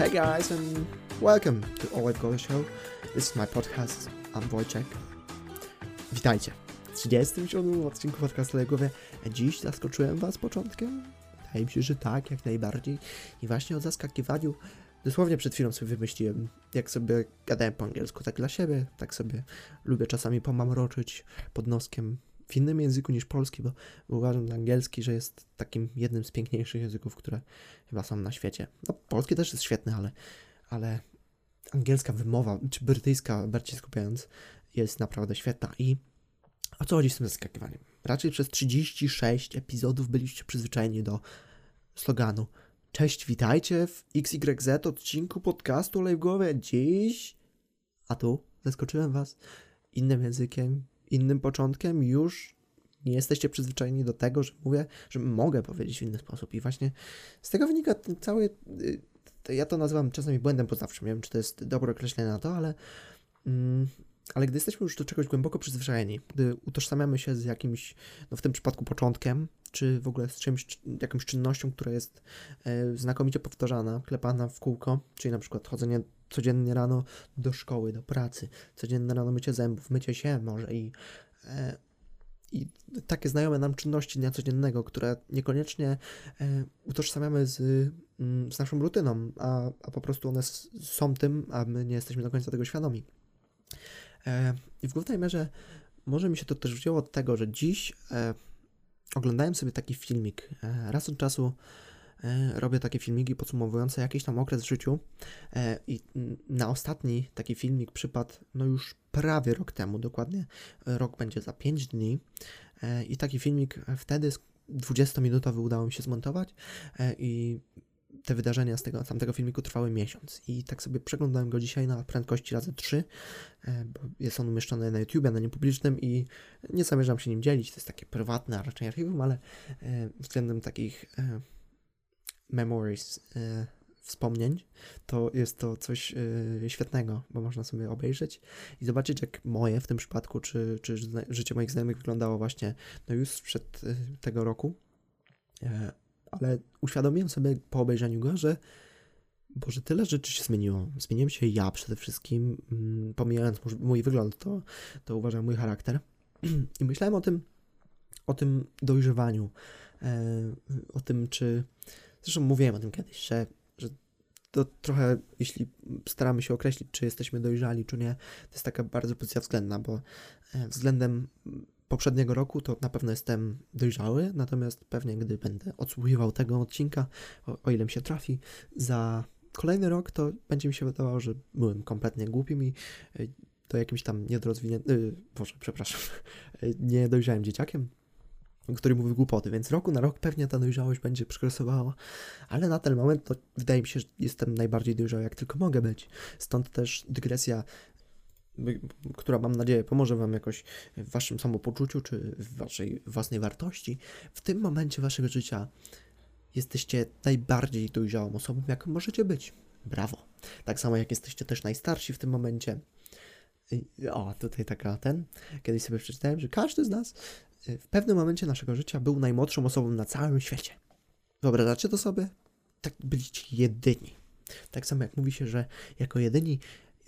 Hey guys, and welcome to All I've Got Show. This is my podcast. I'm Wojciech. Witajcie w 37 odcinku podcastu na głowie. Dziś zaskoczyłem Was początkiem? Wydaje mi się, że tak, jak najbardziej. I właśnie o zaskakiwaniu dosłownie przed chwilą sobie wymyśliłem, jak sobie gadałem po angielsku, tak dla siebie, tak sobie lubię czasami pomamroczyć pod noskiem w innym języku niż polski, bo uważam że angielski, że jest takim jednym z piękniejszych języków, które chyba są na świecie. No, polski też jest świetny, ale, ale angielska wymowa, czy brytyjska, bardziej skupiając, jest naprawdę świetna. I o co chodzi z tym zaskakiwaniem? Raczej przez 36 epizodów byliście przyzwyczajeni do sloganu Cześć, witajcie w XYZ odcinku podcastu Olej w głowie. Dziś, a tu zaskoczyłem was innym językiem, innym początkiem. Już nie jesteście przyzwyczajeni do tego, że mówię, że mogę powiedzieć w inny sposób. I właśnie z tego wynika ten cały. y, Ja to nazywam czasami błędem poznawczym. Nie wiem, czy to jest dobre określenie na to, ale. Mm, ale gdy jesteśmy już do czegoś głęboko przyzwyczajeni, gdy utożsamiamy się z jakimś, no w tym przypadku początkiem, czy w ogóle z czymś, czy- jakąś czynnością, która jest e, znakomicie powtarzana, klepana w kółko, czyli na przykład chodzenie codziennie rano do szkoły, do pracy, codziennie rano mycie zębów, mycie się może i, e, i takie znajome nam czynności dnia codziennego, które niekoniecznie e, utożsamiamy z, mm, z naszą rutyną, a, a po prostu one są tym, a my nie jesteśmy do końca tego świadomi. E, I w głównej mierze może mi się to też wzięło od tego, że dziś e, oglądałem sobie taki filmik. E, raz od czasu robię takie filmiki podsumowujące jakiś tam okres w życiu e, i na ostatni taki filmik przypadł no już prawie rok temu, dokładnie e, rok będzie za 5 dni e, i taki filmik wtedy sk- 20-minutowy udało mi się zmontować e, i te wydarzenia z tego tamtego filmiku trwały miesiąc. I tak sobie przeglądałem go dzisiaj na prędkości razy 3, e, bo jest on umieszczony na YouTubie, na niepublicznym i nie zamierzam się nim dzielić, to jest takie prywatne, raczej archiwum, ale e, względem takich e, memories, e, wspomnień, to jest to coś e, świetnego, bo można sobie obejrzeć i zobaczyć, jak moje w tym przypadku, czy, czy życie moich znajomych wyglądało właśnie no już sprzed e, tego roku. E, ale uświadomiłem sobie po obejrzeniu go, że Boże, tyle rzeczy się zmieniło. Zmieniłem się ja przede wszystkim, mm, pomijając mój wygląd, to, to uważam mój charakter. I myślałem o tym, o tym dojrzewaniu, e, o tym, czy. Zresztą mówiłem o tym kiedyś, że, że to trochę, jeśli staramy się określić, czy jesteśmy dojrzali, czy nie, to jest taka bardzo pozycja względna, bo e, względem poprzedniego roku to na pewno jestem dojrzały, natomiast pewnie gdy będę odsłuchiwał tego odcinka, o, o ile mi się trafi, za kolejny rok, to będzie mi się wydawało, że byłem kompletnie głupim i y, to jakimś tam niedorozwiniętym, yy, Boże, przepraszam, niedojrzałym dzieciakiem, który mówi głupoty, więc roku na rok pewnie ta dojrzałość będzie przekresowała, ale na ten moment to wydaje mi się, że jestem najbardziej dojrzały, jak tylko mogę być. Stąd też dygresja, która mam nadzieję pomoże Wam jakoś w Waszym samopoczuciu, czy w Waszej własnej wartości. W tym momencie Waszego życia jesteście najbardziej dojrzałą osobą, jaką możecie być. Brawo. Tak samo jak jesteście też najstarsi w tym momencie. O, tutaj taka ten. Kiedyś sobie przeczytałem, że każdy z nas w pewnym momencie naszego życia był najmłodszą osobą na całym świecie. Wyobrażacie to sobie? Tak byliście jedyni. Tak samo jak mówi się, że jako jedyni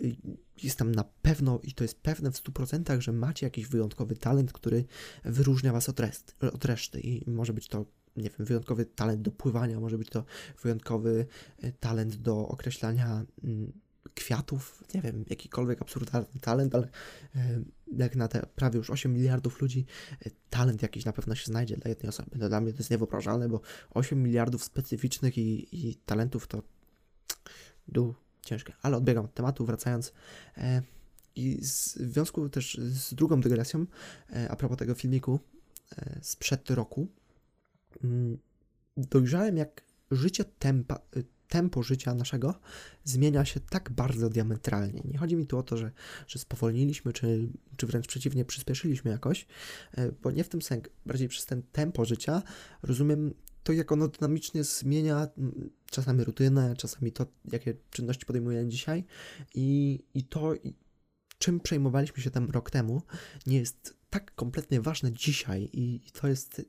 y, jest tam na pewno, i to jest pewne w 100%, że macie jakiś wyjątkowy talent, który wyróżnia was od, rest, od reszty. I może być to, nie wiem, wyjątkowy talent do pływania, może być to wyjątkowy y, talent do określania mm, kwiatów, nie wiem, jakikolwiek absurdalny talent, ale y, jak na te prawie już 8 miliardów ludzi, y, talent jakiś na pewno się znajdzie dla jednej osoby. No, dla mnie to jest niewyobrażalne, bo 8 miliardów specyficznych i, i talentów to du ciężkie. Ale odbiegam od tematu, wracając. E, I w związku też z drugą dygresją, e, a propos tego filmiku e, sprzed roku, mm, dojrzałem jak życie tempa, tempo życia naszego zmienia się tak bardzo diametralnie. Nie chodzi mi tu o to, że, że spowolniliśmy, czy, czy wręcz przeciwnie, przyspieszyliśmy jakoś, e, bo nie w tym sensie, bardziej przez ten tempo życia rozumiem to, jak ono dynamicznie zmienia czasami rutynę, czasami to, jakie czynności podejmujemy dzisiaj i, i to, czym przejmowaliśmy się tam rok temu, nie jest tak kompletnie ważne dzisiaj i to jest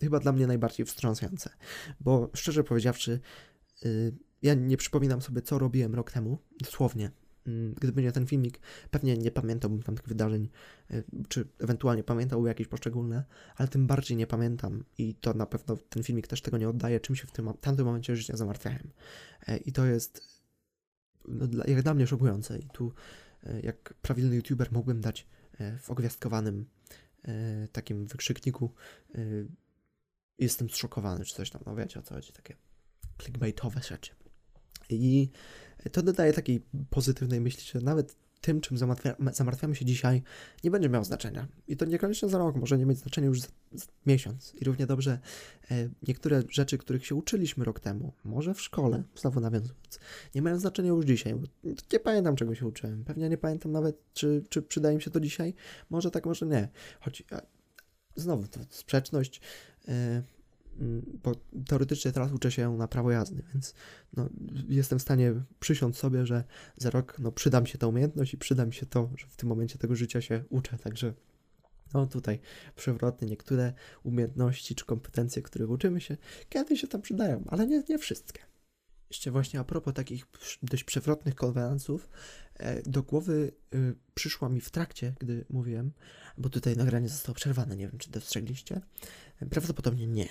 chyba dla mnie najbardziej wstrząsające, bo szczerze powiedziawszy, ja nie przypominam sobie, co robiłem rok temu, dosłownie. Mm, gdyby nie ten filmik, pewnie nie pamiętałbym tamtych wydarzeń, y, czy ewentualnie pamiętałbym jakieś poszczególne, ale tym bardziej nie pamiętam i to na pewno ten filmik też tego nie oddaje, czym się w tym tamtym momencie życia zamartwiałem. E, I to jest no, dla, jak dla mnie szokujące. I tu, e, jak prawilny youtuber, mógłbym dać e, w ogwiazdkowanym takim wykrzykniku jestem zszokowany, czy coś tam, no wiecie o co chodzi, takie clickbaitowe rzeczy. I to dodaje takiej pozytywnej myśli, że nawet tym, czym zamartwiamy się dzisiaj, nie będzie miało znaczenia. I to niekoniecznie za rok, może nie mieć znaczenia już za, za miesiąc. I równie dobrze e, niektóre rzeczy, których się uczyliśmy rok temu, może w szkole, znowu nawiązując, nie mają znaczenia już dzisiaj. nie pamiętam, czego się uczyłem. Pewnie nie pamiętam nawet, czy, czy przydaje mi się to dzisiaj. Może tak, może nie. Choć e, znowu, to sprzeczność. E, bo teoretycznie teraz uczę się na prawo jazdy, więc no, jestem w stanie przysiąc sobie, że za rok no, przyda mi się ta umiejętność i przyda mi się to, że w tym momencie tego życia się uczę, także no tutaj przewrotnie niektóre umiejętności czy kompetencje, których uczymy się, kiedyś się tam przydają, ale nie, nie wszystkie. Jeszcze właśnie a propos takich dość przewrotnych konwenansów, e, do głowy y, przyszła mi w trakcie, gdy mówiłem, bo tutaj nagranie zostało przerwane, nie wiem czy dostrzegliście, prawdopodobnie nie,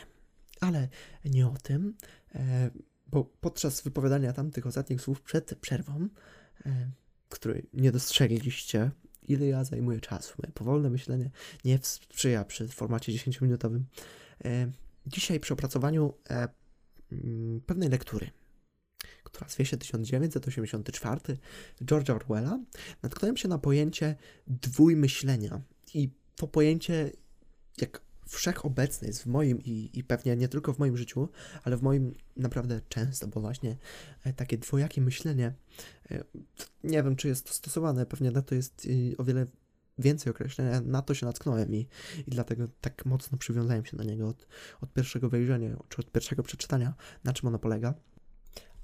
ale nie o tym, e, bo podczas wypowiadania tamtych ostatnich słów przed przerwą, e, której nie dostrzegliście, ile ja zajmuję czasu, moje powolne myślenie nie sprzyja przy formacie 10-minutowym. E, dzisiaj przy opracowaniu mm, pewnej lektury, która zwie się 1984 George'a Orwella, natknąłem się na pojęcie dwójmyślenia. I to pojęcie, jak wszechobecny jest w moim i, i pewnie nie tylko w moim życiu, ale w moim naprawdę często, bo właśnie e, takie dwojakie myślenie, e, nie wiem czy jest to stosowane, pewnie na to jest o wiele więcej określenia, na to się natknąłem i, i dlatego tak mocno przywiązałem się do niego od, od pierwszego wejrzenia, czy od pierwszego przeczytania, na czym ono polega.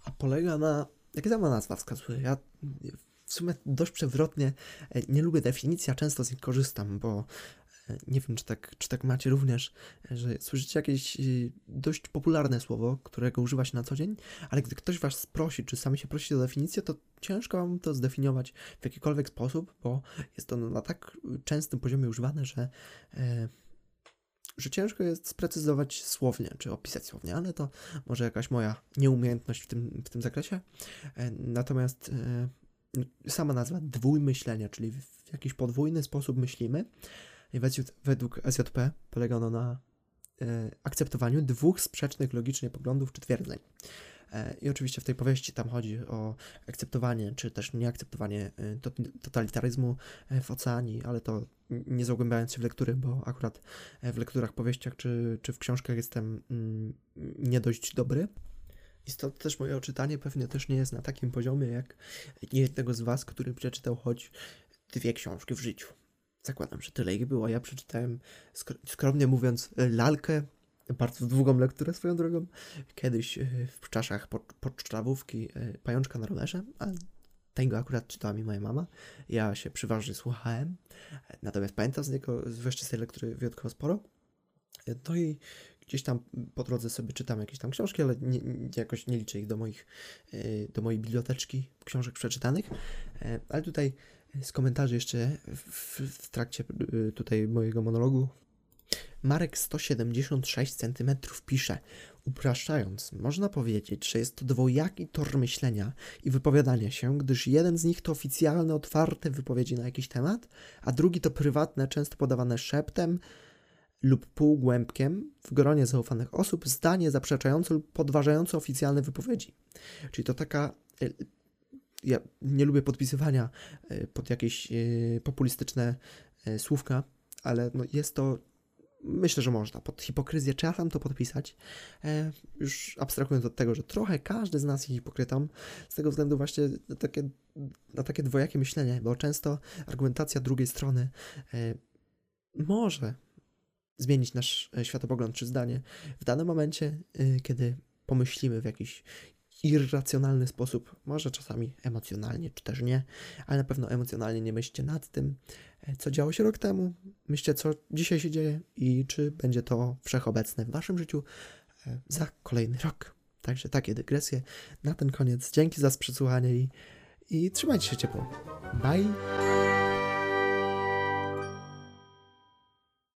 A polega na, jak sama nazwa wskazuje, ja w sumie dość przewrotnie e, nie lubię definicji, a często z nich korzystam, bo nie wiem, czy tak, czy tak macie również, że słyszycie jakieś y, dość popularne słowo, którego używa się na co dzień, ale gdy ktoś was prosi, czy sami się prosi o definicję, to ciężko wam to zdefiniować w jakikolwiek sposób, bo jest to na tak częstym poziomie używane, że, e, że ciężko jest sprecyzować słownie, czy opisać słownie, ale to może jakaś moja nieumiejętność w tym, w tym zakresie. E, natomiast e, sama nazwa dwójmyślenia, czyli w jakiś podwójny sposób myślimy, według SJP polega ono na e, akceptowaniu dwóch sprzecznych logicznie poglądów czy twierdzeń. E, I oczywiście w tej powieści tam chodzi o akceptowanie, czy też nieakceptowanie e, totalitaryzmu w oceanii, ale to nie zagłębiając się w lektury, bo akurat w lekturach, powieściach czy, czy w książkach jestem mm, nie dość dobry. I stąd też moje oczytanie pewnie też nie jest na takim poziomie jak jednego z Was, który przeczytał choć dwie książki w życiu. Zakładam, że tyle ich było. Ja przeczytałem, skromnie mówiąc, lalkę, bardzo długą lekturę swoją drogą, kiedyś e, w czasach podstawówki e, Pajączka na rowerze, ale tego akurat czytała mi moja mama. Ja się przeważnie słuchałem, natomiast pamiętam z niego, zwłaszcza z tej lektury wyjątkowo sporo. No i gdzieś tam po drodze sobie czytam jakieś tam książki, ale nie, jakoś nie liczę ich do moich, e, do mojej biblioteczki książek przeczytanych. Ale tutaj z komentarzy jeszcze w, w trakcie y, tutaj mojego monologu. Marek 176 cm pisze, upraszczając, można powiedzieć, że jest to dwojaki tor myślenia i wypowiadania się, gdyż jeden z nich to oficjalne, otwarte wypowiedzi na jakiś temat, a drugi to prywatne, często podawane szeptem lub półgłębkiem w gronie zaufanych osób, zdanie zaprzeczające lub podważające oficjalne wypowiedzi. Czyli to taka y, ja nie lubię podpisywania e, pod jakieś e, populistyczne e, słówka, ale no jest to, myślę, że można. Pod hipokryzję czasem to podpisać, już abstrahując od tego, że trochę każdy z nas jest hipokrytą, z tego względu właśnie na takie, na takie dwojakie myślenie, bo często argumentacja drugiej strony może zmienić nasz światopogląd czy zdanie w danym momencie, kiedy pomyślimy w jakiś irracjonalny sposób, może czasami emocjonalnie, czy też nie, ale na pewno emocjonalnie nie myślcie nad tym, e, co działo się rok temu, myślcie, co dzisiaj się dzieje i czy będzie to wszechobecne w waszym życiu e, za kolejny rok. Także takie dygresje na ten koniec. Dzięki za przesłuchanie i, i trzymajcie się ciepło. Bye!